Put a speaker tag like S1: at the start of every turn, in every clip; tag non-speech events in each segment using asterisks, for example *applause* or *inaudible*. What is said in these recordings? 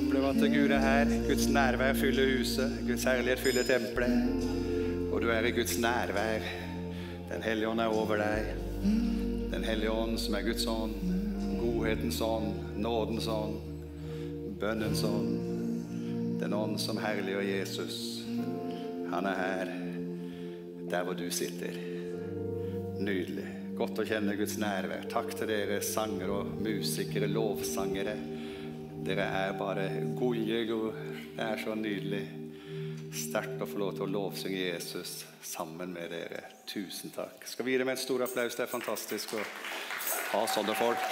S1: oppleve at Gud er her. Guds nærvær fyller huset. Guds herlighet fyller tempelet. Og du er i Guds nærvær. Den hellige ånd er over deg. Den hellige ånd som er Guds ånd. Godhetens ånd, nådens ånd, bønnens ånd. Den ånd som herliggjør Jesus. Han er her, der hvor du sitter. Nydelig. Godt å kjenne Guds nærvær. Takk til dere sangere og musikere, lovsangere. Dere er bare gode. gode. Det er så nydelig. Sterkt å få lov til å lovsynge Jesus sammen med dere. Tusen takk. Skal vi gi dem en stor applaus? Det er fantastisk å ha sånne folk.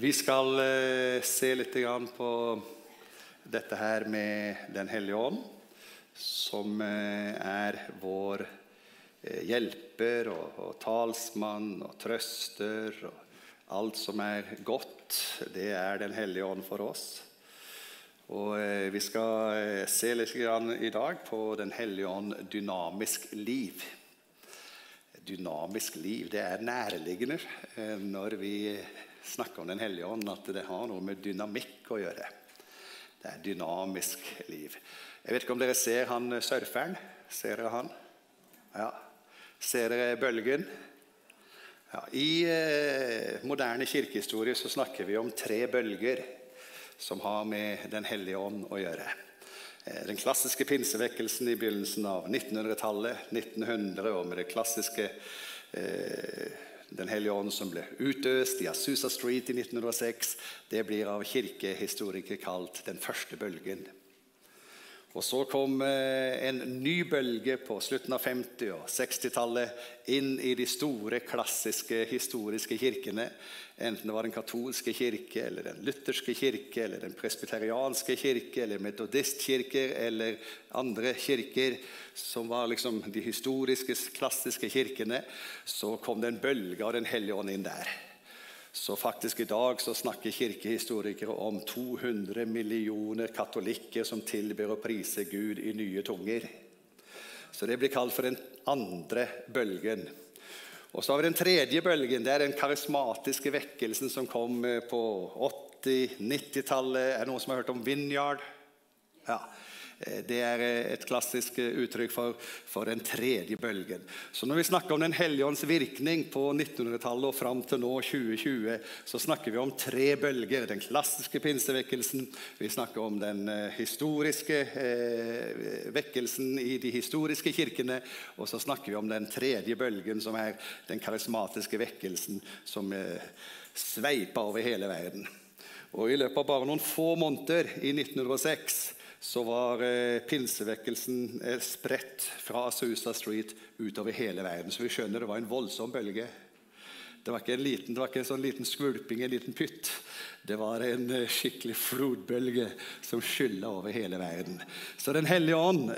S1: Vi skal eh, se litt på dette her med Den hellige ånd, som eh, er vår hjelper og, og talsmann og trøster. og Alt som er godt, det er Den hellige ånd for oss. Og eh, Vi skal eh, se litt i dag på Den hellige ånd dynamisk liv. Dynamisk liv, det er nærliggende eh, når vi snakker om Den hellige ånd, at det har noe med dynamikk å gjøre. Det er dynamisk liv. Jeg vet ikke om dere ser han eh, surferen? Ser dere han? Ja. Ser dere bølgen? Ja. I eh, moderne kirkehistorie så snakker vi om tre bølger som har med Den hellige ånd å gjøre. Eh, den klassiske pinsevekkelsen i begynnelsen av 1900-tallet, 1900, og med det klassiske eh, den hellige ånd som ble utøst i Asusa Street i 1906, det blir av kirkehistorikere kalt den første bølgen. Og Så kom eh, en ny bølge på slutten av 50- og 60-tallet inn i de store, klassiske, historiske kirkene. Enten det var den katolske kirke, eller den lutherske kirke, eller den presbyterianske kirke, eller metodistkirker eller andre kirker, som var liksom de historiske, klassiske kirkene, så kom det en bølge av Den hellige ånd inn der. Så faktisk i dag så snakker kirkehistorikere om 200 millioner katolikker som tilber og priser Gud i nye tunger. Så det blir kalt for den andre bølgen. Og så har vi den tredje bølgen. Det er den karismatiske vekkelsen som kom eh, på 80-90-tallet. Er det noen som har hørt om Vinyard? Ja. Eh, det er eh, et klassisk eh, uttrykk for, for, den tredje bølgen. Så Når vi snakker om Den hellige ånds virkning på 1900-tallet og fram til nå 2020, så snakker vi om tre bølger. Den klassiske pinsevekkelsen, vi snakker om den historiske eh, vekkelsen i de historiske kirkene, og så snakker vi om den tredje bølgen, som er den karismatiske vekkelsen som eh, sveiper over hele verden. Og I løpet av bare noen få måneder i 1906 så var eh, pinsevekkelsen eh, spredt fra Azusa Street utover hele verden. Så vi skjønner det var en voldsom bølge. Det var ikke en, liten, var ikke en sånn liten skvulping, en liten pytt. Det var en eh, skikkelig flodbølge som skylla over hele verden. Så Den hellige ånd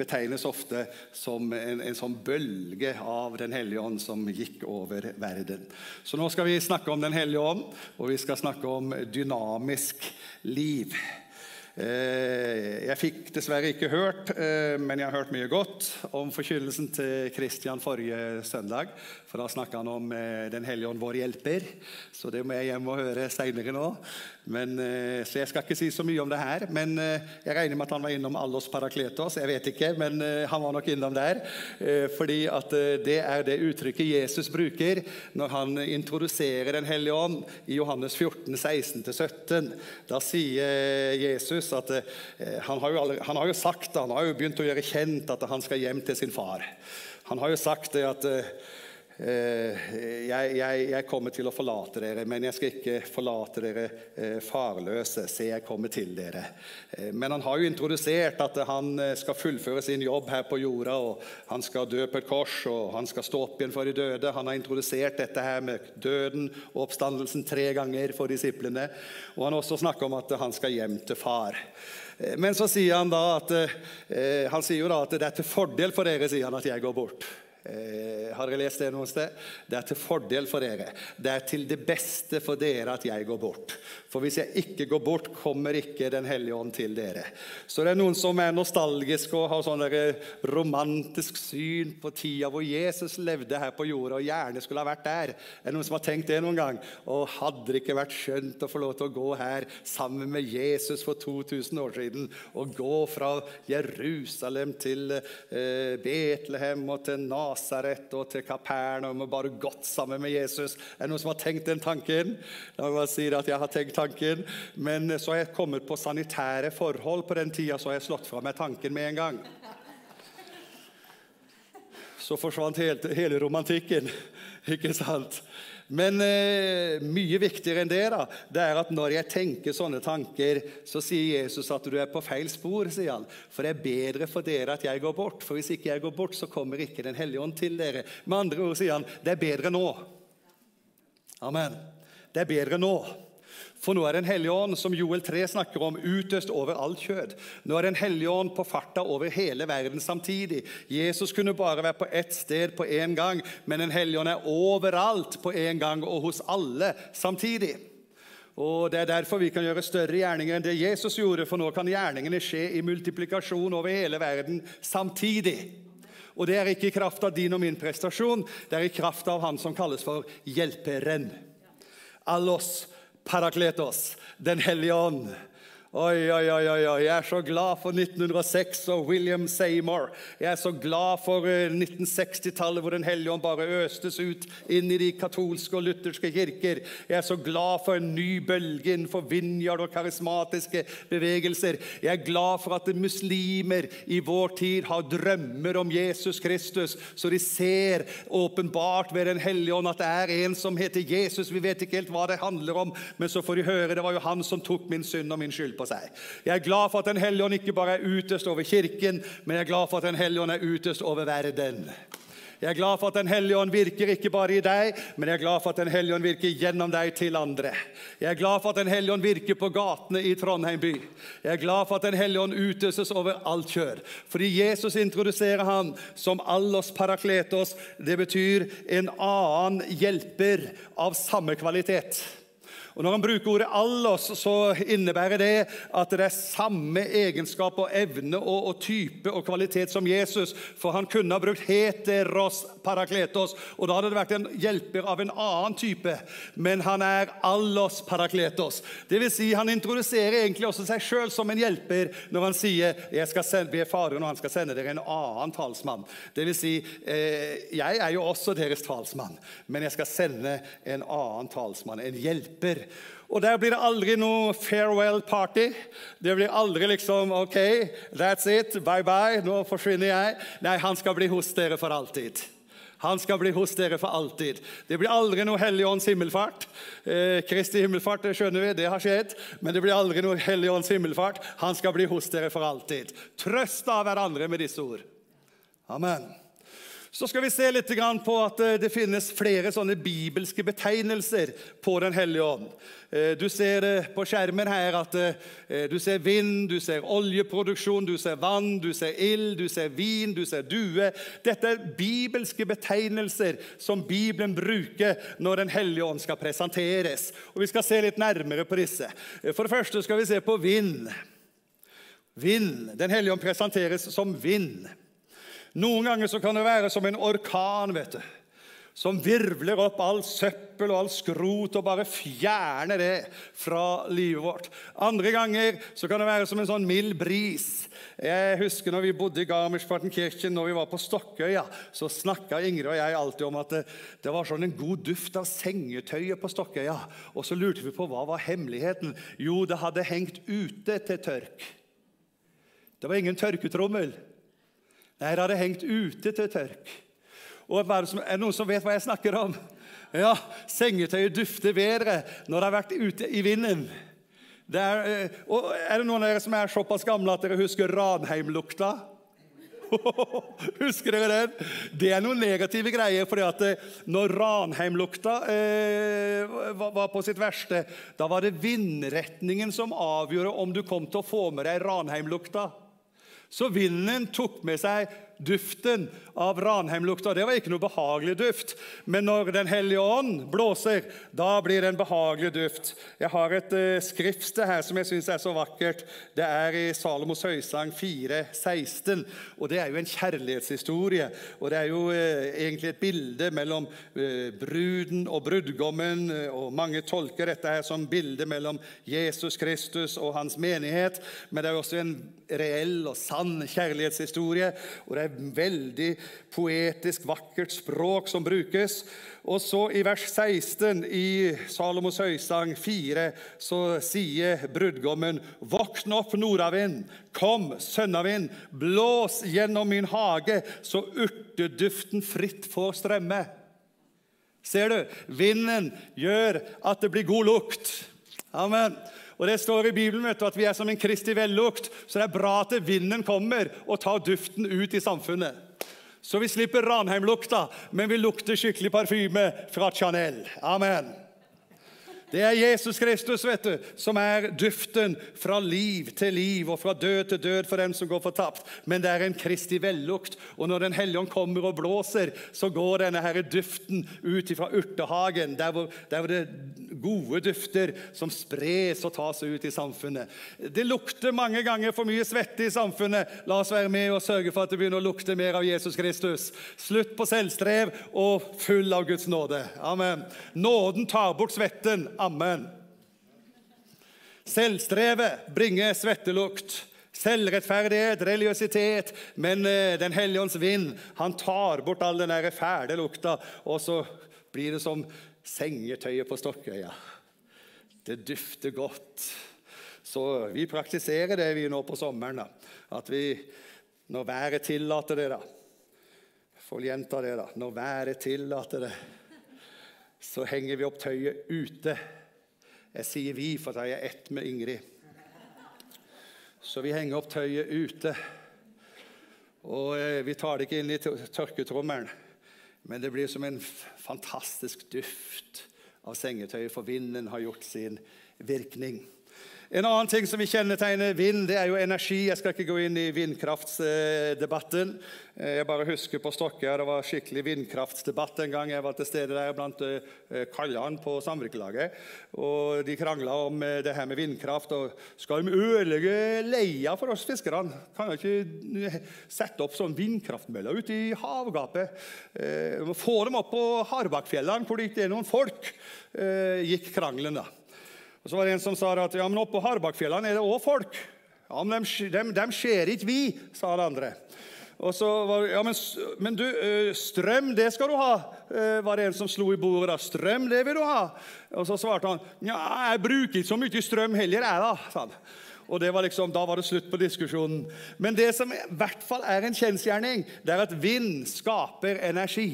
S1: betegnes ofte som en, en, sånn bølge av Den hellige ånd som gikk over verden. Så nå skal vi snakke om Den hellige ånd, og vi skal snakke om dynamisk liv. Eh, jeg fikk dessverre ikke hørt, eh, men jeg har hørt mye godt om forkynnelsen til Kristian forrige søndag. For da snakka han om eh, Den hellige ånd, vår hjelper. Så det må jeg hjem og høre seinere nå. Men, så jeg skal ikke si så mye om det her. Men jeg regner med at han var innom Allos Parakletos. Jeg vet ikke, men han var nok innom der. Fordi at det er det uttrykket Jesus bruker når han introduserer Den hellige ånd i Johannes 14, 16-17. Da sier Jesus Jesus at eh, han, har aldri, han, har jo sagt det, han har jo begynt å gjøre kjent at han skal hjem til sin far. Han har jo sagt det at eh, jeg, jeg, jeg, kommer til å forlate dere, men jeg skal ikke forlate dere eh, farløse. Se, jeg kommer til dere. Eh, men han har jo introdusert at han eh, skal fullføre sin jobb her på jorda. og Han skal dø på et kors, og han skal stå opp igjen for de døde. Han har introdusert dette her med døden og oppstandelsen tre ganger for disiplene. Og han har også snakket om at han skal hjem til far. Men så sier han da at, han sier jo da at det er til fordel for dere sier han, at jeg går bort. Eh, har dere lest det noe sted? Det er til fordel for dere. Det er til det beste for dere at jeg går bort. For hvis jeg ikke går bort, kommer ikke Den hellige ånd til dere. Så det er noen som er nostalgiske og har sånn romantisk syn på tida hvor Jesus levde her på jorda og gjerne skulle ha vært der. Er det noen som har tenkt det noen gang? Og hadde det ikke vært skjønt å få lov til å gå her sammen med Jesus for 2000 år siden? Og gå fra Jerusalem til eh, Betlehem og til Nasaret og til Kapernaum og bare gått sammen med Jesus. Er det noen som har tenkt den tanken? La meg bare si at jeg har tenkt tanken. Men så har jeg kommet på sanitære forhold på den tida, så har jeg slått fra meg tanken med en gang. Så forsvant hele, hele romantikken, ikke sant? Men eh, mye viktigere enn det da, det er at når jeg tenker sånne tanker, så sier Jesus at du er på feil spor. sier han. For det er bedre for dere at jeg går bort. For hvis ikke jeg går bort, så kommer ikke Den hellige ånd til dere. Med andre ord sier han det er bedre nå. Amen. Det er bedre nå. For nå er Den hellige ånd, som Joel 3 snakker om, utøst over alt kjød. Nå er Den hellige ånd på farta over hele verden samtidig. Jesus kunne bare være på ett sted på én gang, men Den hellige ånd er overalt på én gang og hos alle samtidig. Og Det er derfor vi kan gjøre større gjerninger enn det Jesus gjorde, for nå kan gjerningene skje i multiplikasjon over hele verden samtidig. Og det er ikke i kraft av din og min prestasjon, det er i kraft av Han som kalles for Hjelperen. Allos Parakletos, Den hellige ånd. Oi, oi, oi, oi, Jeg er så glad for 1906 og William Seymour. Jeg er så glad for 1960-tallet, eh, hvor Den hellige ånd bare østes ut inn i de katolske og lutherske kirker. Jeg er så glad for en ny bølge innenfor vinjard og karismatiske bevegelser. Jeg er glad for at muslimer i vår tid har drømmer om Jesus Kristus, så de ser åpenbart ved Den hellige ånd at det er en som heter Jesus. Vi vet ikke helt hva det handler om, men så får de høre det var jo han som tok min synd og min skyld på seg. Jeg er glad for at Den hellige ånd ikke bare er utøst over Kirken, men jeg er glad for at Den hellige ånd er utøst over verden. Jeg er glad for at Den hellige ånd virker ikke bare i deg, men jeg er glad for at Den hellige ånd virker gjennom deg til andre. Jeg er glad for at Den hellige ånd virker på gatene i Trondheim by. Jeg er glad for at Den hellige ånd utøses over alt kjør. Fordi Jesus introduserer han som allos parakletos. Det betyr en annen hjelper av samme kvalitet. Og Når han bruker ordet 'allos', så innebærer det at det er samme egenskap og evne og, og, type og kvalitet som Jesus. For han kunne ha brukt 'heteros parakletos', og da hadde det vært en hjelper av en annen type. Men han er 'allos parakletos'. Det vil si, han introduserer egentlig også seg sjøl som en hjelper når han sier 'Jeg skal sende, be Faderen, og han skal sende dere en annen talsmann'. Det vil si, eh, jeg er jo også deres talsmann, men jeg skal sende en annen talsmann, en hjelper. Og der blir det aldri noe farewell party. Det blir aldri liksom OK, that's it, bye bye, nå forsvinner jeg. Nei, han skal bli hos dere for alltid. Han skal bli hos dere for alltid. Det blir aldri noe Helligånds himmelfart. Eh, Kristi himmelfart det skjønner vi, det har skjedd, men det blir aldri noe Helligånds himmelfart. Han skal bli hos dere for alltid. Trøst av hverandre med disse ord. Amen. Så skal vi se litt på at eh, det finnes flere sånne bibelske betegnelser på Den hellige ånd. Eh, du ser på skjermen her at eh, du ser vind, du ser oljeproduksjon, du ser vann, du ser ild, du ser vin, du ser due. Dette er bibelske betegnelser som Bibelen bruker når Den hellige ånd skal presenteres. Og Vi skal se litt nærmere på disse. For det første skal vi se på vind. Vind. Den hellige ånd presenteres som vind. Noen ganger så kan det være som en orkan vet du, som virvler opp all søppel og all skrot og bare fjerner det fra livet vårt. Andre ganger så kan det være som en sånn mild bris. Jeg husker når vi bodde i Garmisch-Partenkirchen, når vi var på Stokkøya, så snakka Ingrid og jeg alltid om at det, det, var sånn en god duft av sengetøyet på Stokkøya. Og så lurte vi på hva var hemmeligheten. Jo, det hadde hengt ute til tørk. Det var ingen tørketrommel. Nei, det hadde hengt ute til tørk. Og Er det noen som vet hva jeg snakker om? Ja, Sengetøyet dufter bedre når det har vært ute i vinden. Det er, eh, og er det noen av dere som er såpass gamle at dere husker Ranheim-lukta? *laughs* Husker dere den? Det er noen negative greier. fordi at eh, når Ranheim-lukta eh, var på sitt verste, da var det vindretningen som avgjorde om du kom til å få med deg Ranheim-lukta. Så vinden tok med seg duften av ranheimlukta. Det var ikke noe behagelig duft. Men når Den hellige ånd blåser, da blir det en behagelig duft. Jeg har et uh, skriftsted her som jeg syns er så vakkert. Det er i Salomos høysang 4, 16. Og det er jo en kjærlighetshistorie. Og det er jo uh, egentlig et bilde mellom uh, bruden og brudgommen. Og mange tolker dette her som bilde mellom Jesus Kristus og hans menighet. Men det er også en reell og sann kjærlighetshistorie. Og det er veldig poetisk, vakkert språk som brukes. Og så i vers 16 i Salomos høysang 4 så sier brudgommen.: Våkn opp, nordavind, kom, sønnavind, blås gjennom min hage, så urteduften fritt får strømme. Ser du? Vinden gjør at det blir god lukt. Amen. Og Det står i Bibelen vet du, at vi er som en Kristi vellukt, så det er bra at vinden kommer og tar duften ut i samfunnet. Så vi slipper Ranheim-lukta, men vi lukter skikkelig parfyme fra Chanel. Amen. Det er Jesus Kristus vet du, som er duften fra liv til liv og fra død til død for dem som går fortapt. Men det er en Kristi vellukt. Og når Den hellige ånd kommer og blåser, så går denne her duften ut fra urtehagen, der hvor, der hvor det er gode dufter som spres og tas ut i samfunnet. Det lukter mange ganger for mye svette i samfunnet. La oss være med og sørge for at det begynner å lukte mer av Jesus Kristus. Slutt på selvstrev og full av Guds nåde. Amen. Nåden tar bort svetten. Amen. Selvstrevet bringer svettelukt. Selvrettferdighet, religiøsitet. Men eh, Den hellige ånds vind han tar bort all den der fæle lukta, og så blir det som sengetøyet på Stokkøya. Det dufter godt. Så vi praktiserer det vi nå på sommeren. da. At vi, når været tillater det, da Får gjenta det, da. Når været tillater det så henger vi opp tøyet ute. Jeg sier vi, for da er jeg ett med Ingrid. Så vi henger opp tøyet ute. Og eh, vi tar det ikke inn i tørketrommelen, men det blir som en fantastisk duft av sengetøyet, for vinden har gjort sin virkning. En annen ting som vi kjennetegner vind, det er jo energi. Jeg skal ikke gå inn i vindkraftsdebatten. Jeg bare husker på Stokke, det var skikkelig vindkraftsdebatt en gang jeg var til stede der blant eh, kallene på samvirkelaget. Og de krangla om eh, det her med vindkraft. og Skal de ødelegge leia for oss fiskerne? Kan de ikke eh, sette opp sånn vindkraftmøller ute i havgapet? Få dem opp på Hardbakkfjellene, hvor det ikke er noen folk, gikk krangelen da. Og Så var det en som sa at ja, men oppe på Hardbakkfjellene er det òg folk. Ja, men dem, dem, ser ikke vi, sa det andre. Og så var det, ja, men, men du, strøm, det skal du ha, var det en som slo i bordet. Strøm, det vil du ha. Og så svarte han ja, jeg bruker ikke så mye strøm heller, jeg, da. sa han. Og var liksom, Da var det slutt på diskusjonen. Men det som i hvert fall er en kjensgjerning, det er at vind skaper energi.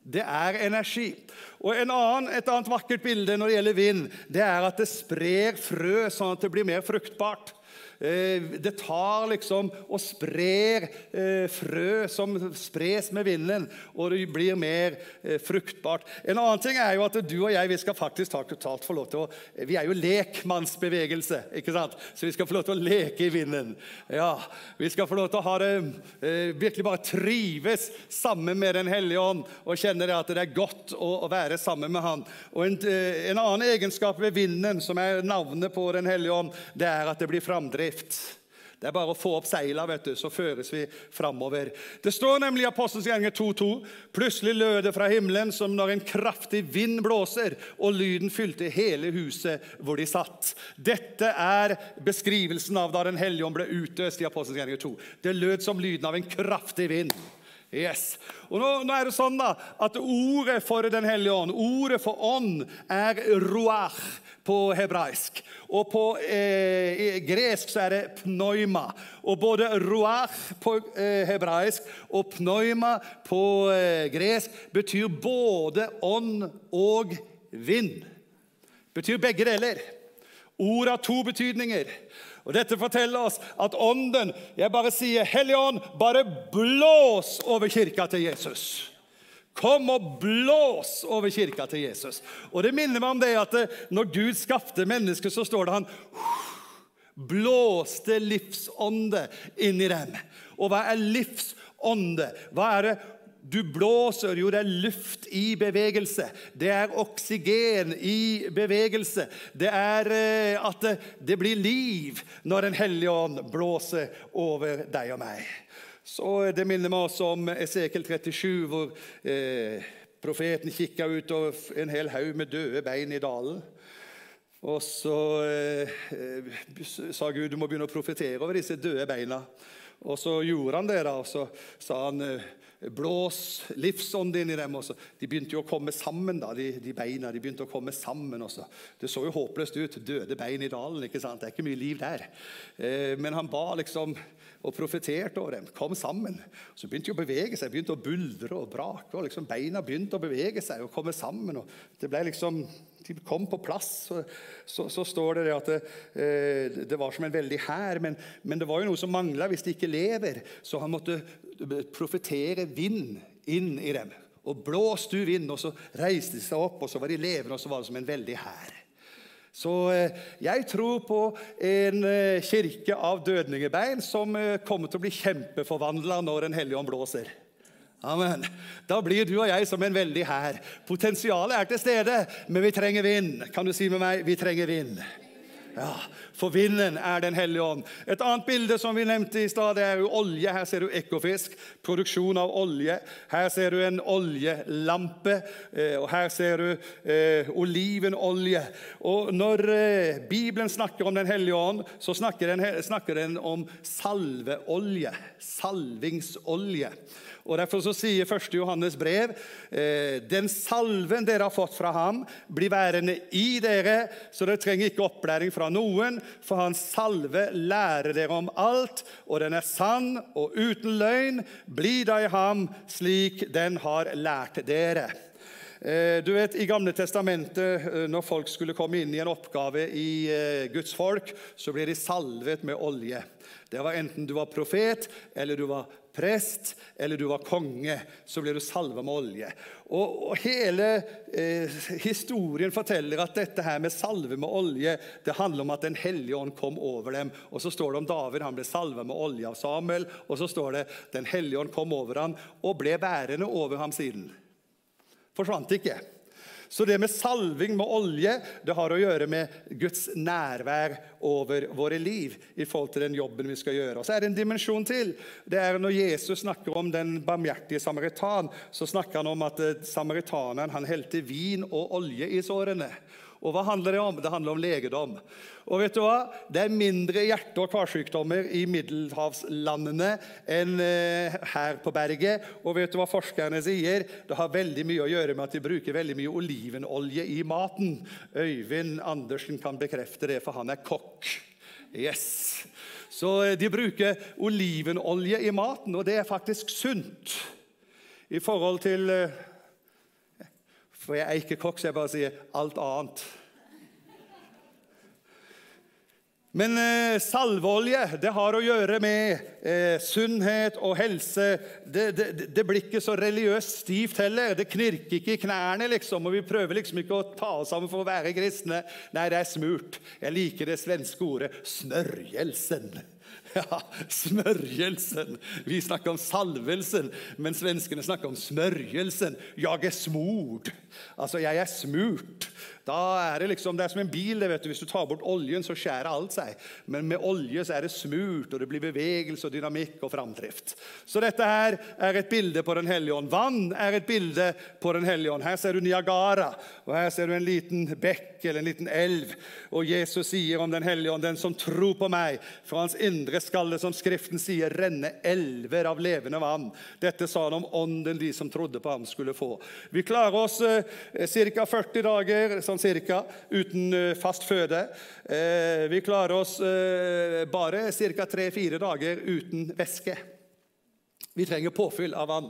S1: Det er energi. Og annen, Et annet vakkert bilde når det gjelder vind, det er at det sprer frø sånn at det blir mer fruktbart. Eh, det tar liksom og sprer eh, frø som spres med vinden, og det blir mer eh, fruktbart. En annen ting er jo at du og jeg vi skal faktisk ta totalt få lov til å Vi er jo lekmannsbevegelse, ikke sant? så vi skal få lov til å leke i vinden. Ja, Vi skal få lov til å ha det virkelig bare trives sammen med Den hellige ånd og kjenne det at det er godt å, være sammen med Han. Og en, en annen egenskap ved vinden, som er navnet på Den hellige ånd, det er at det blir framdrift oppskrift. Det er bare å få opp seila, vet du, så føres vi framover. Det står nemlig i Apostelens gjerninger 2.2.: Plutselig lød det fra himmelen som når en kraftig vind blåser, og lyden fylte hele huset hvor de satt. Dette er beskrivelsen av da Den hellige ånd ble utøst i Apostelens gjerninger 2. Det lød som lyden av en kraftig vind. Yes. Og nå, nå, er det sånn da, at Ordet for Den hellige ånd, ordet for ånd, er ruach på hebraisk. Og på eh, gresk så er det pneuma. Og både ruach på eh, hebraisk og pneuma på eh, gresk betyr både ånd og vind. Betyr begge deler. Ord har to betydninger. Og Dette forteller oss at Ånden Jeg bare sier, Hellige Ånd, bare blås over kirka til Jesus. Kom og blås over kirka til Jesus. Og Det minner meg om det at når Gud skapte mennesket, så står det han blåste livsånde inn i dem. Og hva er livsånde? Hva er det du blåser? Jo, det er luft i bevegelse. Det er oksygen i bevegelse. Det er eh, at det, det blir liv når Den hellige ånd blåser over deg og meg. Så Det minner meg også om Esekel 37, hvor eh, profeten kikka ut over en hel haug med døde bein i dalen. Og så eh, sa Gud du må begynne å profetere over disse døde beina. Og så gjorde han det, da, og så sa han eh, Blås livsånd inn i dem. Også. De begynte jo å komme sammen, da, de, de, beina. de begynte å komme sammen også. Det så jo håpløst ut. Døde bein i dalen. ikke sant? Det er ikke mye liv der. Eh, men han ba liksom og profeterte over dem. Kom sammen. Så begynte de å bevege seg, begynte å buldre og brake. og liksom Beina begynte å bevege seg og komme sammen. og det ble liksom, De kom på plass. Så, så, så står det, at det, eh, det, var som en veldig hær, men, men, det var jo noe som mangla hvis de ikke lever. Så han måtte profetere vind inn i dem. Og blåste du vind, og så reiste de seg opp, og så var de levende, og så var det som en veldig hær. Så eh, jeg tror på en eh, kirke av dødningebein som eh, kommer til å bli kjempeforvandla når Den hellige ånd blåser. Amen. Da blir du og jeg som en veldig hær. Potensialet er til stede, men vi trenger vind. Kan du si med meg vi trenger vind? Ja, For vinden er Den hellige ånd. Et annet bilde som vi nevnte i stad, er jo olje. Her ser du ekofisk. Produksjon av olje. Her ser du en oljelampe. Eh, og her ser du eh, olivenolje. Og når eh, Bibelen snakker om Den hellige ånd, så snakker den, snakker den om salveolje. Salvingsolje. Og Derfor så sier 1. Johannes brev eh, den salven dere har fått fra ham, blir værende i dere, så dere trenger ikke opplæring fra noen, for hans salve lærer dere om alt, og den er sann og uten løgn. Bli da i ham slik den har lært dere. Eh, du vet, I Gamle testamentet, eh, når folk skulle komme inn i en oppgave i Guds folk, så ble de salvet med olje. Det var enten du var profet, eller du var prest eller du var konge, så ble du salva med olje. Og, og Hele eh, historien forteller at dette her med salve med olje det handler om at Den hellige ånd kom over dem. Og Så står det om David, han ble salva med olje av Samuel. Og så står det Den hellige ånd kom over ham og ble bærende over ham siden. Forsvant ikke. Så det med salving med olje det har å gjøre med Guds nærvær over våre liv i forhold til den jobben vi skal gjøre. Og Så er det en dimensjon til. Det er Når Jesus snakker om den barmhjertige samaritan, så snakker han om at eh, samaritaneren han helte vin og olje i sårene. Og hva handler det om? Det handler om legedom. Og vet du hva? Det er mindre hjerte- og karsykdommer i middelhavslandene enn eh, her på berget. Og vet du hva forskerne sier? Det har veldig mye å gjøre med at de bruker veldig mye olivenolje i maten. Øyvind Andersen kan bekrefte det, for han er kokk. Yes. Så eh, de bruker olivenolje i maten, og det er faktisk sunt i forhold til eh, for jeg er ikke kokk, så jeg bare sier alt annet. Men eh, salveolje det har å gjøre med eh, sunnhet og helse. Det, det, det, blir ikke så religiøst stivt heller. Det knirker ikke i knærne, liksom. Og vi prøver liksom ikke å ta oss sammen for å være kristne. Nei, det er smurt. Jeg liker det svenske ordet 'smørjelsen'. *laughs* Ja, smørjelsen. Vi snakker om salvelsen, men svenskene snakker om smørjelsen. Jeg er smord. Altså, jeg er smurt. Da er det liksom, det er som en bil. vet du, Hvis du tar bort oljen, så skjærer alt seg. Men med olje så er det smurt, og det blir bevegelse og dynamikk og framdrift. Så dette her er et bilde på Den hellige ånd. Vann er et bilde på Den hellige ånd. Her ser du Niagara, og her ser du en liten bekk eller en liten elv. Og Jesus sier om Den hellige ånd, den som tror på meg, fra hans indre skalle, som Skriften sier, renne elver av levende vann. Dette sa han om ånden de som trodde på ham, skulle få. Vi klarer oss eh, ca. 40 dager sånn cirka, uten eh, fast føde. Eh, vi klarer oss eh, bare ca. tre-fire dager uten væske. Vi trenger påfyll av vann.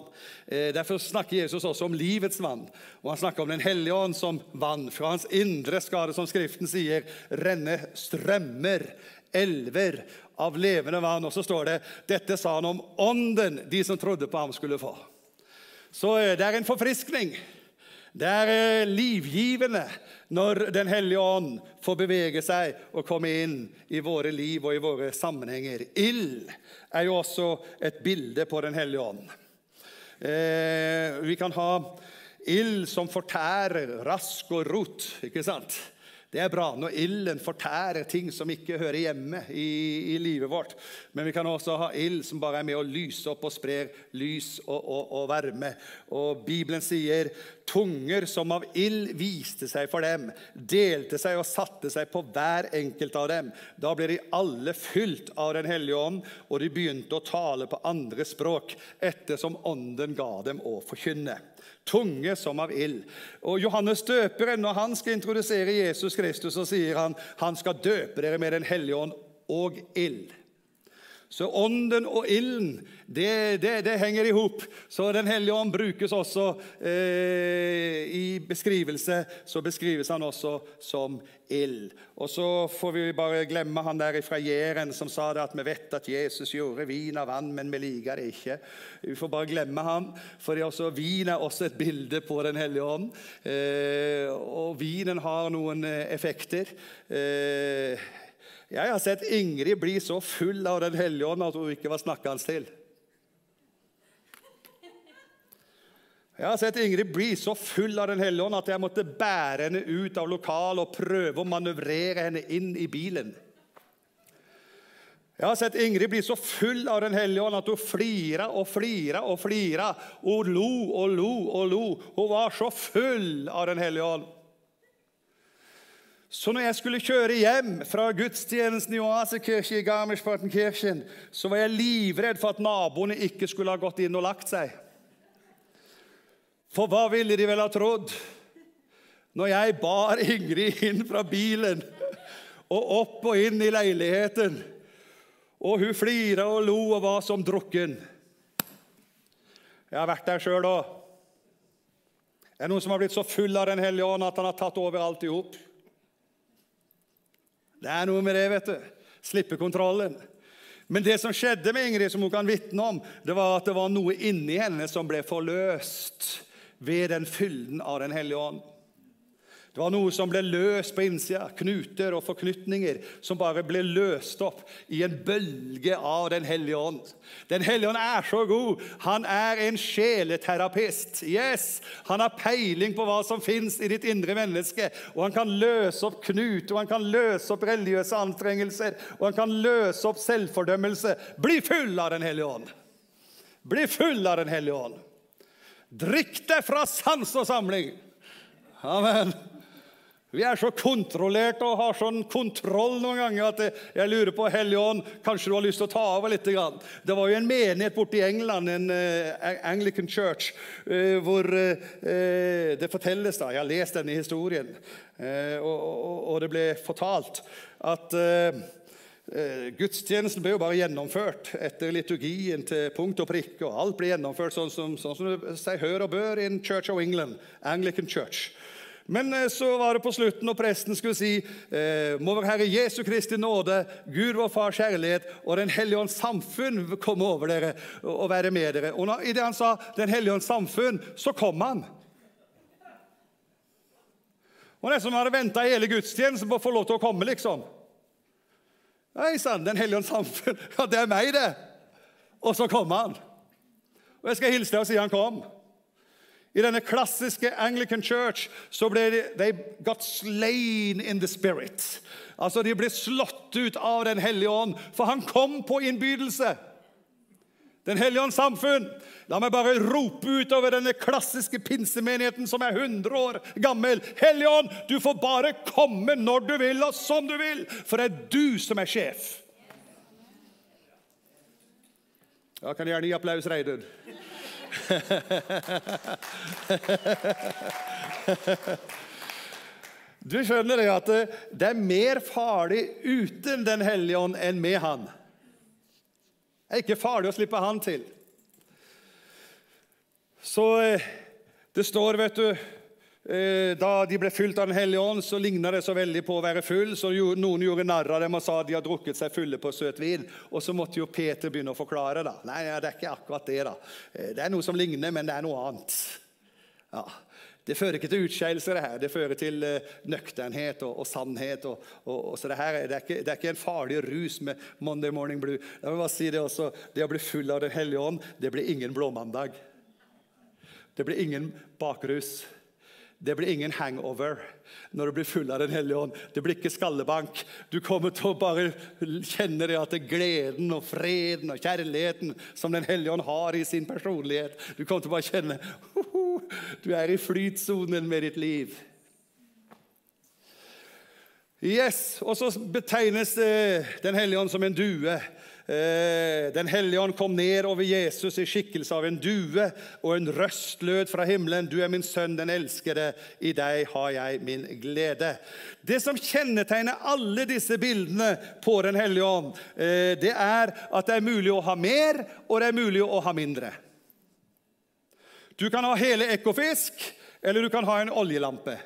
S1: Derfor snakker Jesus også om livets vann. Og Han snakker om Den hellige ånd som vann. Fra hans indre skal det, som Skriften sier, renne strømmer, elver av levende vann. Og så står det dette sa han om ånden de som trodde på ham, skulle få. Så det er en forfriskning. Det er eh, livgivende når Den hellige ånd får bevege seg og komme inn i våre liv og i våre sammenhenger. Ild er jo også et bilde på Den hellige ånd. Eh, vi kan ha ild som fortærer, rask og rot. ikke sant? Det er bra når ilden fortærer ting som ikke hører hjemme i, i, livet vårt. Men vi kan også ha ild som bare er med å lyse opp og sprer lys og, og, og varme. Og Bibelen sier tunger som av ild viste seg for dem, delte seg og satte seg på hver enkelt av dem. Da ble de alle fylt av Den hellige ånd, og de begynte å tale på andre språk ettersom ånden ga dem å forkynne tunge som av ild. Og Johannes døperen, når han skal introdusere Jesus Kristus, så sier han han skal døpe dere med Den hellige ånd og ild. Så ånden og ilden, det, det, det henger i hop. Så Den hellige ånd brukes også eh, i beskrivelse. Så beskrives han også som ild. Og så får vi bare glemme han der fra Jæren som sa det at vi vet at Jesus gjorde vin av vann, men vi liker det ikke. Vi får bare glemme han, for vin er også et bilde på Den hellige ånd. Eh, og vinen har noen eh, effekter. Eh, jeg har sett Ingrid bli så full av Den hellige ånd at hun ikke var snakkende til. Jeg har sett Ingrid bli så full av Den hellige ånd at jeg måtte bære henne ut av lokalet og prøve å manøvrere henne inn i bilen. Jeg har sett Ingrid bli så full av Den hellige ånd at hun flira og flira og flira. Hun lo og lo og lo. Hun var så full av Den hellige ånd. Så når jeg skulle kjøre hjem fra gudstjenesten i Oasekirke i Garmisch-Partenkirchen, så var jeg livredd for at naboene ikke skulle ha gått inn og lagt seg. For hva ville de vel ha trodd når jeg bar Ingrid inn fra bilen og opp og inn i leiligheten, og hun flira og lo og var som drukken? Jeg har vært der sjøl òg. Det er noen som har blitt så full av Den hellige ånd at han har tatt over alt i hop. Det er noe med det, vet du. Slippe kontrollen. Men det som skjedde med Ingrid, som hun kan vitne om, det var at det var noe inni henne som ble forløst ved den fylden av Den hellige ånd. Det var noe som ble løst på innsida. Knuter og forknytninger som bare ble løst opp i en bølge av Den hellige ånd. Den hellige ånd er så god. Han er en sjeleterapist. Yes, Han har peiling på hva som fins i ditt indre menneske. Og han kan løse opp knuter, og han kan løse opp religiøse anstrengelser, og han kan løse opp selvfordømmelse. Bli full av Den hellige ånd. Bli full av Den hellige ånd. Drikk deg fra sans og samling. Amen. Vi er så kontrollert og har sånn kontroll noen ganger at jeg lurer på Hellige ånd, kanskje du har lyst til å ta over litt. Det var jo en menighet borte i England, en uh, Anglican Church, uh, hvor uh, det fortelles da, Jeg har lest denne historien, og, det ble fortalt at Gudstjenesten ble jo bare gjennomført etter liturgien til punkt og prikke. og Alt ble gjennomført sånn som, sånn som det seg hør og bør i en Church of England, Anglican Church. Men eh, så var det på slutten, når presten skulle si eh, Må vår Herre Jesu Kristi nåde, Gud vår Fars kjærlighet og Den hellige ånds samfunn komme over dere og være med dere. Og når, idet han sa Den hellige ånds samfunn, så kom han. Og nesten hadde venta hele gudstjenesten på å få lov til å komme, liksom. Nei sann, Den hellige ånds samfunn. *laughs* Ja, det er meg, det. Og så kom han. Og jeg skal hilse deg og si han kom. I denne klassiske Anglican Church så ble de got slain in the spirit. Altså, De ble slått ut av Den hellige ånd, for han kom på innbydelse. Den hellige ånds samfunn. La meg bare rope ut over denne klassiske pinsemenigheten som er 100 år gammel. Hellige ånd, du får bare komme når du vil og som du vil, for det er du som er sjef. Ja, kan gjerne gi applaus, Reidun. *laughs* Du skjønner det at det er mer farlig uten Den hellige ånd enn med Han. Det er ikke farlig å slippe Han til. Så eh, det står, vet du da de ble fylt av Den hellige ånd, så ligna det så veldig på å være full, så noen gjorde narr av dem og sa de har drukket seg fulle på søt vin. Og så måtte jo Peter begynne å forklare. da. Nei, det er ikke akkurat det. da. Eh, det er noe som ligner, men det er noe annet. Ja. Det fører ikke til utskeielse, det her. Det fører til uh, nøkternhet og, og sannhet. Og, og, så det, her, det, er ikke, det, er ikke, en farlig rus med Monday Morning Blue. La meg bare si Det også, det å bli full av Den hellige ånd, det blir ingen blåmandag. Det blir ingen bakrus. Det blir ingen hangover når du blir full av Den hellige ånd. Det blir ikke skallebank. Du kommer til å bare kjenne det at det er gleden og freden og kjærligheten som Den hellige ånd har i sin personlighet. Du kommer til å bare kjenne Du er i flytsonen med ditt liv. Yes, Og så betegnes Den hellige ånd som en due. Eh, Den hellige ånd kom ned over Jesus i skikkelse av en due, og en røst lød fra himmelen. Du er min sønn, den elskede. I deg har jeg min glede. Det som kjennetegner alle disse bildene på Den hellige ånd, eh, det er at det er mulig å ha mer, og det er mulig å ha mindre. Du kan ha hele Ekofisk, eller du kan ha en oljelampe.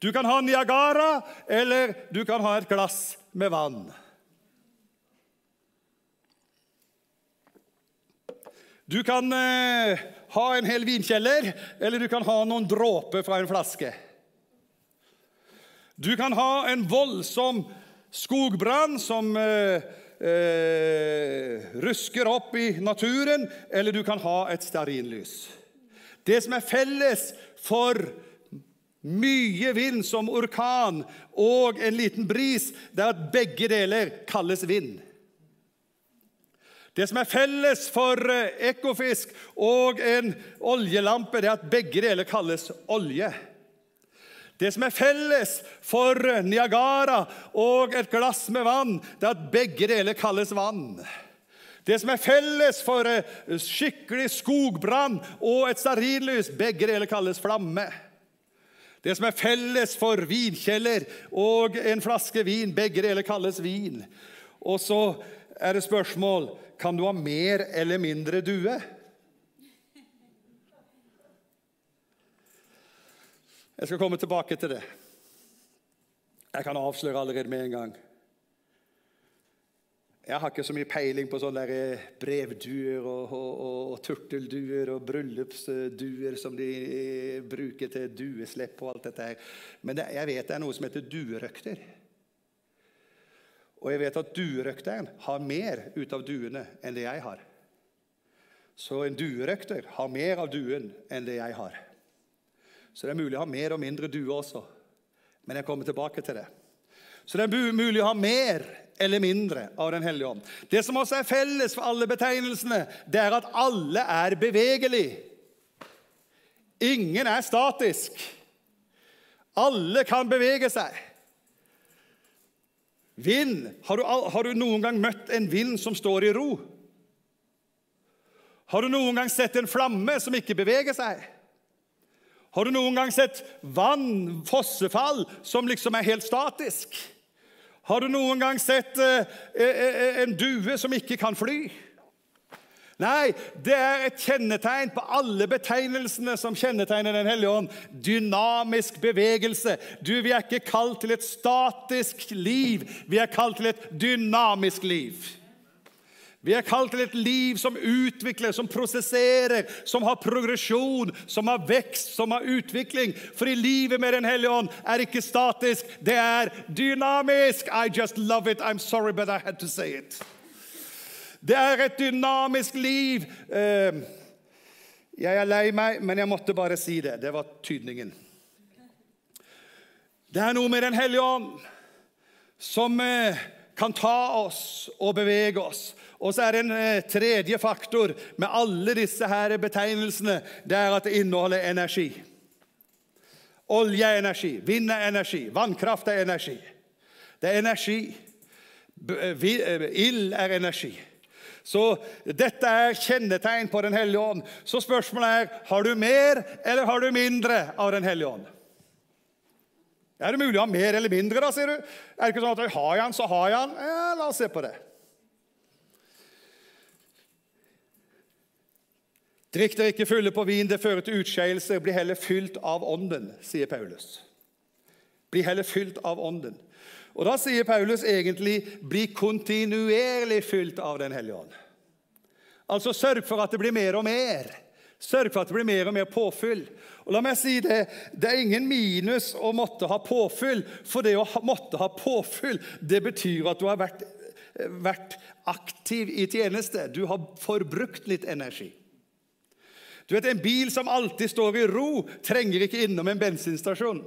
S1: Du kan ha Niagara, eller du kan ha et glass med vann. Du kan eh, ha en hel vinkjeller, eller du kan ha noen dråper fra en flaske. Du kan ha en voldsom skogbrann som eh, eh, rusker opp i naturen, eller du kan ha et stearinlys. Det som er felles for mye vind som orkan og en liten bris, det er at begge deler kalles vind. Det som er felles for eh, Ekofisk og en oljelampe, det er at begge deler kalles olje. Det som er felles for eh, Niagara og et glass med vann, det er at begge deler kalles vann. Det som er felles for eh, skikkelig skogbrann og et stearinlys, begge deler kalles flamme. Det som er felles for vinkjeller og en flaske vin, begge deler kalles vin. Og så er det spørsmål kan du ha mer eller mindre due. Jeg skal komme tilbake til det. Jeg kan avsløre allerede med en gang. Jeg har ikke så mye peiling på sånne eh, brevduer og, og, og, og turtelduer og bryllupsduer som de eh, bruker til dueslepp og alt dette her. Men det, jeg vet det er noe som heter duerøkter. Og jeg vet at duerøkteren har mer ut av duene enn det jeg har. Så en duerøkter har mer av duen enn det jeg har. Så det er mulig å ha mer og mindre due også. Men jeg kommer tilbake til det. Så det er mulig å ha mer eller mindre av Den hellige ånd. Det som også er felles for alle betegnelsene, det er at alle er bevegelig. Ingen er statisk. Alle kan bevege seg. Vind. Har du, har du, noen gang møtt en vind som står i ro? Har du noen gang sett en flamme som ikke beveger seg? Har du noen gang sett vann, fossefall, som liksom er helt statisk? Har du noen gang sett eh, eh, eh en due som ikke kan fly? Nei, det er et kjennetegn på alle betegnelsene som kjennetegner Den hellige ånd. Dynamisk bevegelse. Du, Vi er ikke kalt til et statisk liv, vi er kalt til et dynamisk liv. Vi er kalt til et liv som utvikler, som prosesserer, som har progresjon, som har vekst, som har utvikling. For i livet med Den hellige ånd er ikke statisk, det er dynamisk. I just love it. I'm sorry, but I had to say it. Det er et dynamisk liv. Eh, jeg er lei meg, men jeg måtte bare si det. Det var tydningen. Det er noe med Den hellige ånd som eh, kan ta oss og bevege oss. Og så er det en eh, tredje faktor med alle disse her betegnelsene. Det er at det inneholder energi. Olje er energi, vind er energi, vannkraft er energi. Det er energi. Ild er energi. Så dette er kjennetegn på Den hellige ånd. Så spørsmålet er har du mer eller har du mindre av Den hellige ånd. Er det mulig å ha mer eller mindre, da, sier du? Er det ikke sånn at har jeg han, så har jeg han? Ja, la oss se på det. Drikk dere ikke fulle på vin, det fører til utskeielse. Bli heller fylt av Ånden, sier Paulus. Bli heller fylt av Ånden. Og Da sier Paulus egentlig 'bli kontinuerlig fylt av Den hellige ånd'. Altså sørg for at det blir mer og mer. Sørg for at det blir mer og mer påfyll. Og la meg si Det det er ingen minus å måtte ha påfyll, for det å måtte ha påfyll det betyr at du har vært, vært aktiv i tjeneste. Du har forbrukt litt energi. Du vet, En bil som alltid står i ro, trenger ikke innom en bensinstasjon.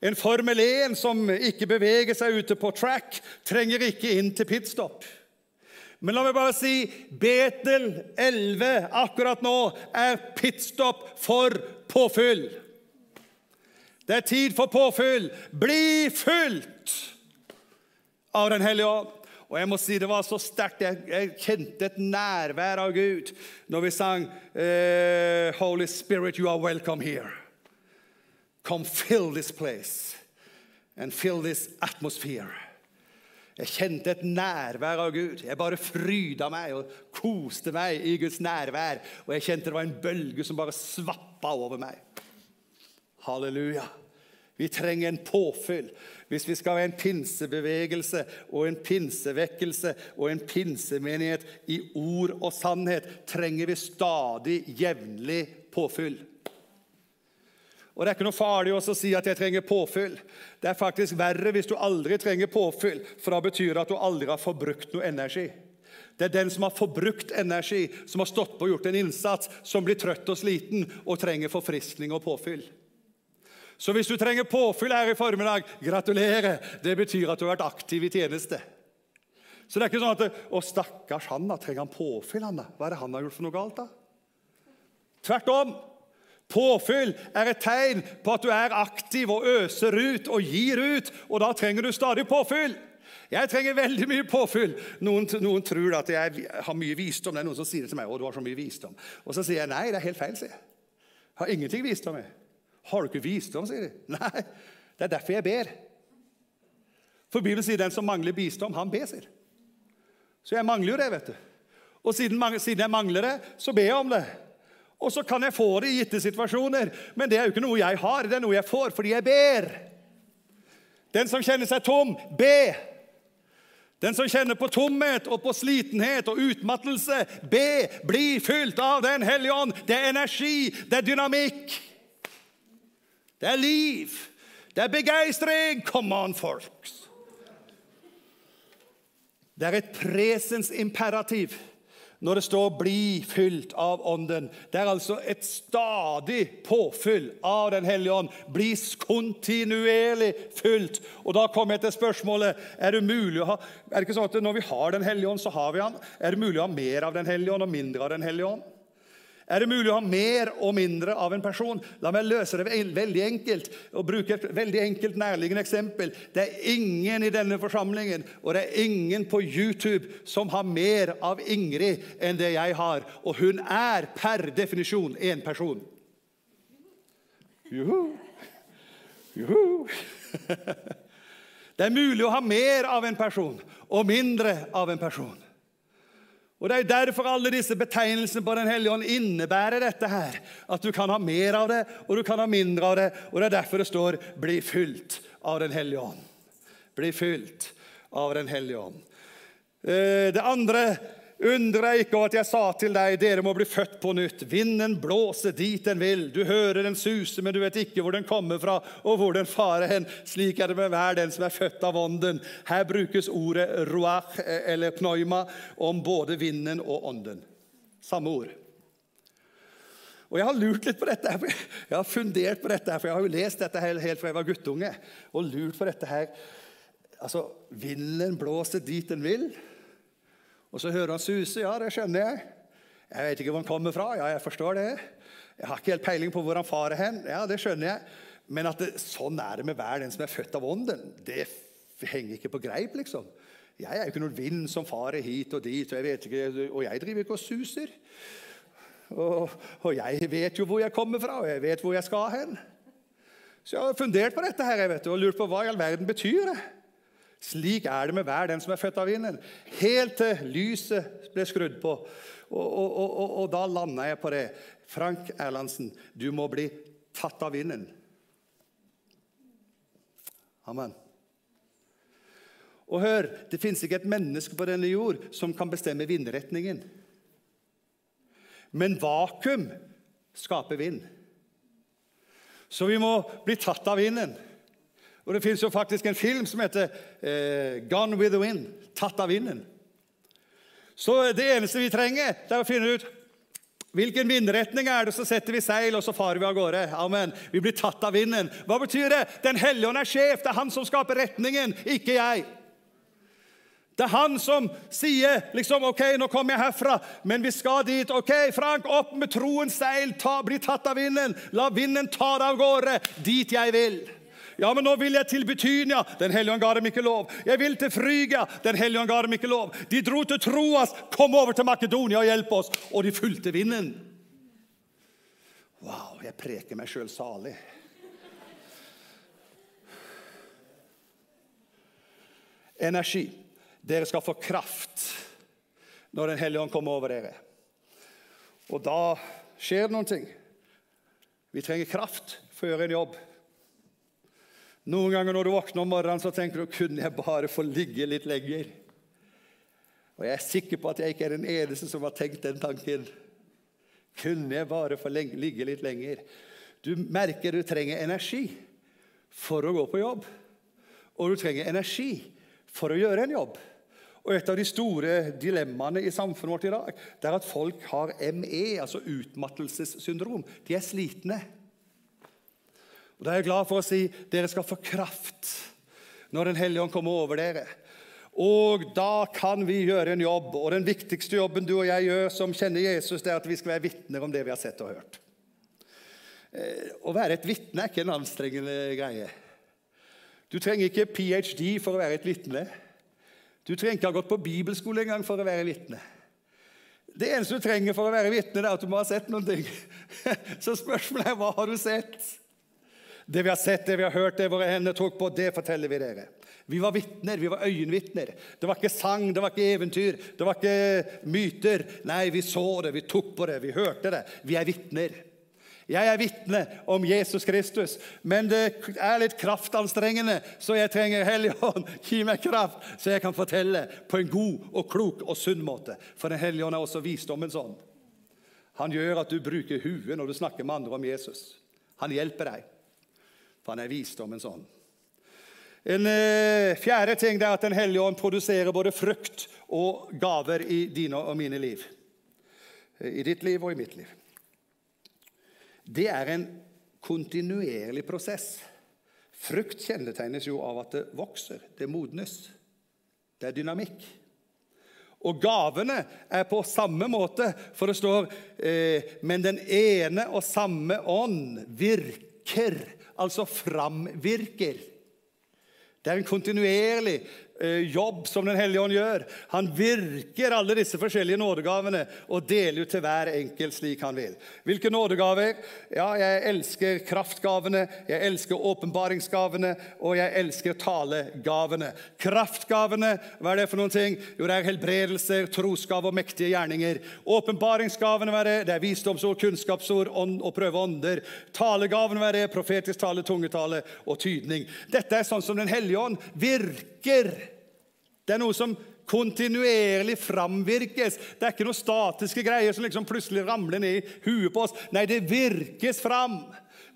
S1: En Formel 1 som ikke beveger seg ute på track, trenger ikke inn til pitstop. Men la meg bare si Betel 11 akkurat nå er pitstop for påfyll. Det er tid for påfyll. Bli fylt av Den hellige ånd. Og jeg må si Det var så sterkt. Jeg, jeg, kjente et nærvær av Gud når vi sang eh, Holy Spirit, you are welcome here. Come fill this place and fill this atmosphere. Jeg kjente et nærvær av Gud. Jeg bare fryda meg og koste meg i Guds nærvær. Og jeg kjente det var en bølge som bare svappa over meg. Halleluja. Vi trenger en påfyll. Hvis vi skal ha en pinsebevegelse og en pinsevekkelse og en pinsemenighet i ord og sannhet, trenger vi stadig jevnlig påfyll. Og Det er ikke noe farlig å si at jeg trenger påfyll. Det er faktisk verre hvis du aldri trenger påfyll, for da betyr det at du aldri har forbrukt noe energi. Det er den som har forbrukt energi, som har stått på og gjort en innsats, som blir trøtt og sliten og trenger forfriskning og påfyll. Så hvis du trenger påfyll her i formiddag, gratulerer. Det betyr at du har vært aktiv i tjeneste. Så det er ikke sånn at Å, stakkars han, da. Trenger han påfyll, han da? Hva er det han har gjort for noe galt, da? Tvert om. Påfyll er et tegn på at du er aktiv og øser ut og gir ut. Og da trenger du stadig påfyll. Jeg trenger veldig mye påfyll. Noen, noen tror at jeg har mye visdom. Det er noen som sier det til meg. å, du har så mye visdom. Og så sier jeg nei, det er helt feil. sier jeg. har ingenting visdom i. Har du ikke visdom, sier de. Nei, det er derfor jeg ber. For Bibelen sier den som mangler visdom, han ber, sier. Så jeg mangler jo det, vet du. Og siden, siden jeg mangler det, så ber jeg om det. Og så kan jeg få det i gitte situasjoner, men det er jo ikke noe jeg har, det er noe jeg får fordi jeg ber. Den som kjenner seg tom, be. Den som kjenner på tomhet og på slitenhet og utmattelse, be. Bli fylt av Den hellige ånd. Det er energi, det er dynamikk. Det er liv. Det er begeistring. Come on, folks. Det er et presensimperativ. imperativ når det står 'bli fylt av Ånden'. Det er altså et stadig påfyll av Den hellige ånd. Bli kontinuerlig fylt. Og Da kommer jeg til spørsmålet er det mulig å ha, er det ikke sånn at når vi har Den hellige ånd, så har vi han? Er det mulig å ha mer av Den hellige ånd og mindre av Den hellige ånd? Er det mulig å ha mer og mindre av en person? La meg løse det veldig enkelt og bruke et veldig enkelt, nærliggende eksempel. Det er ingen i denne forsamlingen og det er ingen på YouTube som har mer av Ingrid enn det jeg har. Og hun er per definisjon en person. Juhu. Juhu. *laughs* Det er mulig å ha mer av en person og mindre av en person. Og Det er derfor alle disse betegnelsene på Den hellige ånd innebærer dette her. At du kan ha mer av det, og du kan ha mindre av det. Og Det er derfor det står 'bli fylt av Den hellige ånd'. Bli fylt av Den hellige ånd. Eh, det andre Undre ikke over at jeg sa til deg, dere må bli født på nytt. Vinden blåser dit den vil. Du hører den suse, men du vet ikke hvor den kommer fra, og hvor den farer hen. Slik er det med hver den som er født av ånden. Her brukes ordet ruach, eller pneuma, om både vinden og ånden. Samme ord. Og Jeg har lurt litt på dette, jeg har fundert på dette, for jeg har jo lest dette helt fra jeg var guttunge. og lurt på dette her. Altså, Vinden blåser dit den vil. Og så hører han suse. Ja, det skjønner jeg. Jeg vet ikke hvor han kommer fra. Ja, jeg forstår det. Jeg har ikke helt peiling på hvor han farer hen. Ja, det skjønner jeg. Men at det, sånn er det med hver den som er født av ånden, det henger ikke på greip, liksom. Jeg er jo ikke noen vind som farer hit og dit, og jeg, vet ikke, og jeg driver ikke og suser. Og, og, jeg vet jo hvor jeg kommer fra, og jeg vet hvor jeg skal hen. Så jeg har fundert på dette her, jeg vet, og lurt på hva i all verden betyr det. Slik er det med hver den som er født av vinden. Helt til lyset ble skrudd på. Og, og, og, og da landa jeg på det. Frank Erlandsen, du må bli tatt av vinden. Amen. Og hør, det fins ikke et menneske på denne jord som kan bestemme vindretningen. Men vakuum skaper vind. Så vi må bli tatt av vinden. Og Det fins faktisk en film som heter eh, 'Gone with the Wind'. Tatt av vinden. Så det eneste vi trenger, det er å finne ut hvilken vindretning er det, så setter vi seil, og så farer vi av gårde. Amen. Vi blir tatt av vinden. Hva betyr det? Den hellige ånd er sjef. Det er han som skaper retningen, ikke jeg. Det er han som sier liksom, ok, nå kommer jeg herfra, men vi skal dit. Ok, Frank, opp med troens seil, ta, bli tatt av vinden. La vinden ta deg av gårde dit jeg vil. Ja, men nå vil jeg til Betynia. Den hellige ånd ga dem ikke lov. Jeg vil til Frygia. Den hellige ånd ga dem ikke lov. De dro til Troas. Kom over til Makedonia og hjelp oss. Og de fulgte vinden. Wow, jeg preker meg sjøl salig. Energi. Dere skal få kraft når Den hellige ånd kommer over dere. Og da skjer det noen ting. Vi trenger kraft for å gjøre en jobb. Noen ganger når du våkner om morgenen, så tenker du kunne jeg bare få ligge litt lenger. Og jeg er sikker på at jeg ikke er den eneste som har tenkt den tanken. Kunne jeg bare få ligge litt lenger? Du merker du trenger energi for å gå på jobb. Og du trenger energi for å gjøre en jobb. Og Et av de store dilemmaene i samfunnet vårt i dag det er at folk har ME, altså utmattelsessyndrom. De er slitne. Og Da er jeg glad for å si dere skal få kraft når Den hellige ånd kommer over dere. Og da kan vi gjøre en jobb. Og den viktigste jobben du og jeg gjør som kjenner Jesus, det er at vi skal være vitner om det vi har sett og hørt. Eh, å være et vitne er ikke en anstrengende greie. Du trenger ikke ph.d. for å være et vitne. Du trenger ikke ha gått på bibelskole engang for å være vitne. Det eneste du trenger for å være vitne, er at du må ha sett noen ting. *laughs* Så spørsmålet er hva har du sett? Det vi har sett, det vi har hørt, det våre hender tok på, det forteller vi dere. Vi var vitner, vi var øyenvitner. Det var ikke sang, det var ikke eventyr, det var ikke myter. Nei, vi så det, vi tok på det, vi hørte det. Vi er vitner. Jeg er vitne om Jesus Kristus, men det er litt kraftanstrengende, så jeg trenger Helligånd. *laughs* Gi meg kraft, så jeg kan fortelle på en god og klok og sunn måte. For Den hellige ånd er også visdommens ånd. Han gjør at du bruker huet når du snakker med andre om Jesus. Han hjelper deg, han er visdommens ånd. En eh, fjerde ting er at Den hellige ånd produserer både frukt og gaver i dine og mine liv. I ditt liv og i mitt liv det er en kontinuerlig prosess. Frukt kjennetegnes jo av at det vokser, det modnes. Det er dynamikk. Og gavene er på samme måte, for det står eh, Men den ene og samme ånd virker, altså framvirker. Det er en kontinuerlig jobb som Den hellige ånd gjør. Han virker alle disse forskjellige nådegavene og deler ut til hver enkelt slik han vil. Hvilke nådegaver? Ja, jeg elsker kraftgavene, jeg elsker åpenbaringsgavene, og jeg elsker talegavene. Kraftgavene, hva er det for noen ting? Jo, det er helbredelser, trosgave og mektige gjerninger. Åpenbaringsgavene, hva er det? Det er visdomsord, kunnskapsord ånd og prøve ånder. Talegavene, hva er det? Profetisk tale, tungetale og tydning. Dette er sånn som Den hellige ånd virker det er noe som kontinuerlig framvirkes. Det er ikke noen statiske greier som liksom plutselig ramler ned i huet på oss. Nei, det virkes fram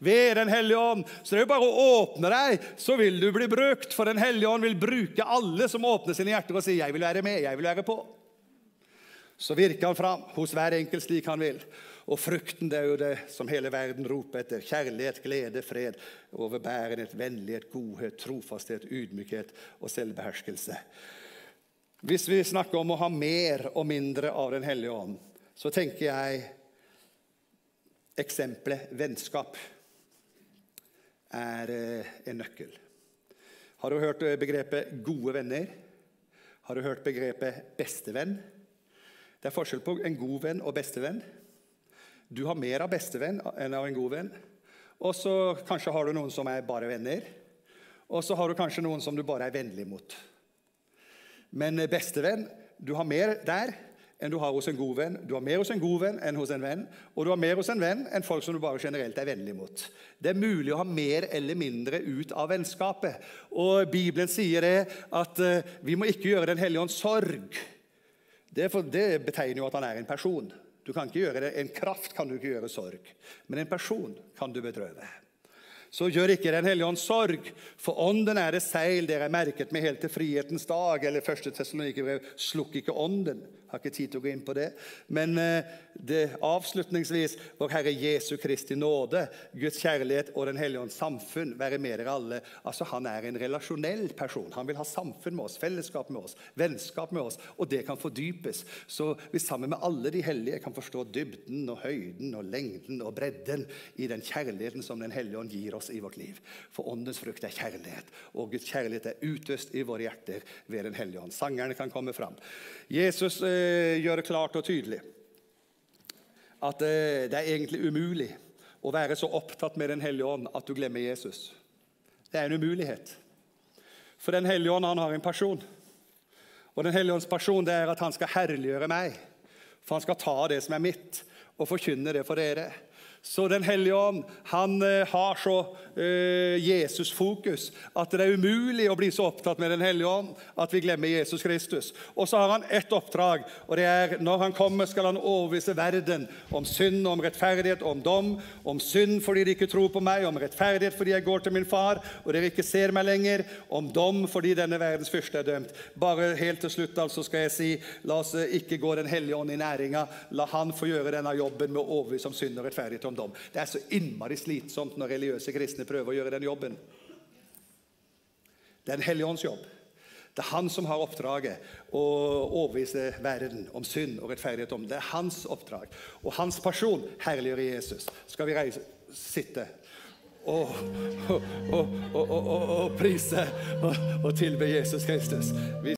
S1: ved Den hellige ånd. Så det er jo bare å åpne deg, så vil du bli brukt. For Den hellige ånd vil bruke alle som åpner sine hjerter og sier 'Jeg vil være med, jeg vil være på'. Så virker han fram hos hver enkelt slik han vil. Og frukten det er jo det som hele verden roper etter. Kjærlighet, glede, fred, overbærenhet, vennlighet, godhet, trofasthet, ydmykhet og selvbeherskelse. Hvis vi snakker om å ha mer og mindre av Den hellige ånd, så tenker jeg eksempelet vennskap er eh, en nøkkel. Har du hørt eh, begrepet 'gode venner'? Har du hørt begrepet 'bestevenn'? Det er forskjell på en god venn og bestevenn. Du har mer av bestevenn enn av en god venn. Og så kanskje har du noen som er bare venner. Og så har du kanskje noen som du bare er vennlig mot. Men bestevenn, du har mer der enn du har hos en god venn. Du har mer hos en god venn enn hos en venn. Og du har mer hos en venn enn folk som du bare generelt er vennlig mot. Det er mulig å ha mer eller mindre ut av vennskapet. Og Bibelen sier det at uh, vi må ikke gjøre Den hellige ånds sorg. Det, for, det betegner jo at han er en person. Du kan ikke gjøre det. En kraft kan du ikke gjøre sorg, men en person kan du bedrøve. Så gjør ikke Den hellige ånd sorg, for ånden er det seil dere er merket med helt til frihetens dag. Eller første Tessalonikerbrev slukk ikke ånden. Har ikke tid til å gå inn på det. Men eh, det, avslutningsvis vår Herre Jesu Kristi nåde, Guds kjærlighet og Den hellige ånds samfunn være med dere alle. Altså Han er en relasjonell person. Han vil ha samfunn med oss, fellesskap med oss, vennskap med oss. Og det kan fordypes. Så vi sammen med alle de hellige kan forstå dybden og høyden og lengden og bredden i den kjærligheten som Den hellige ånd gir oss i vårt liv. For åndens frukt er kjærlighet, og Guds kjærlighet er utøst i våre hjerter ved Den hellige ånd. Sangerne kan komme fram. Jesus eh, gjør det klart og tydelig at eh, det er egentlig umulig å være så opptatt med Den hellige ånd at du glemmer Jesus. Det er en umulighet. For Den hellige ånd han har en person. Og Den hellige ånds person det er at han skal herliggjøre meg. For han skal ta det som er mitt, og forkynne det for dere. Så Den hellige ånd han eh, har så uh, Jesus-fokus at det er umulig å bli så opptatt med Den hellige ånd at vi glemmer Jesus Kristus. Og så har han ett oppdrag, og det er når han kommer, skal han overbevise verden om synd, om rettferdighet, om dom. Om synd fordi de ikke tror på meg, om rettferdighet fordi jeg går til min far og dere ikke ser meg lenger, om dom fordi denne verdens fyrste er dømt. Bare helt til slutt altså skal jeg si la oss eh, ikke gå Den hellige ånd i næringa. La han få gjøre denne jobben med å overbevise om synd og rettferdighet om dom. Det er så innmari slitsomt når religiøse kristne prøver å gjøre den jobben. Det er Den hellige ånds jobb. Det er han som har oppdraget å overbevise verden om synd og rettferdighet. om. Det er hans oppdrag. Og hans person herliggjør Jesus. Skal vi reise, sitte og, og, og, og prise og, tilbe Jesus Kristus? Vi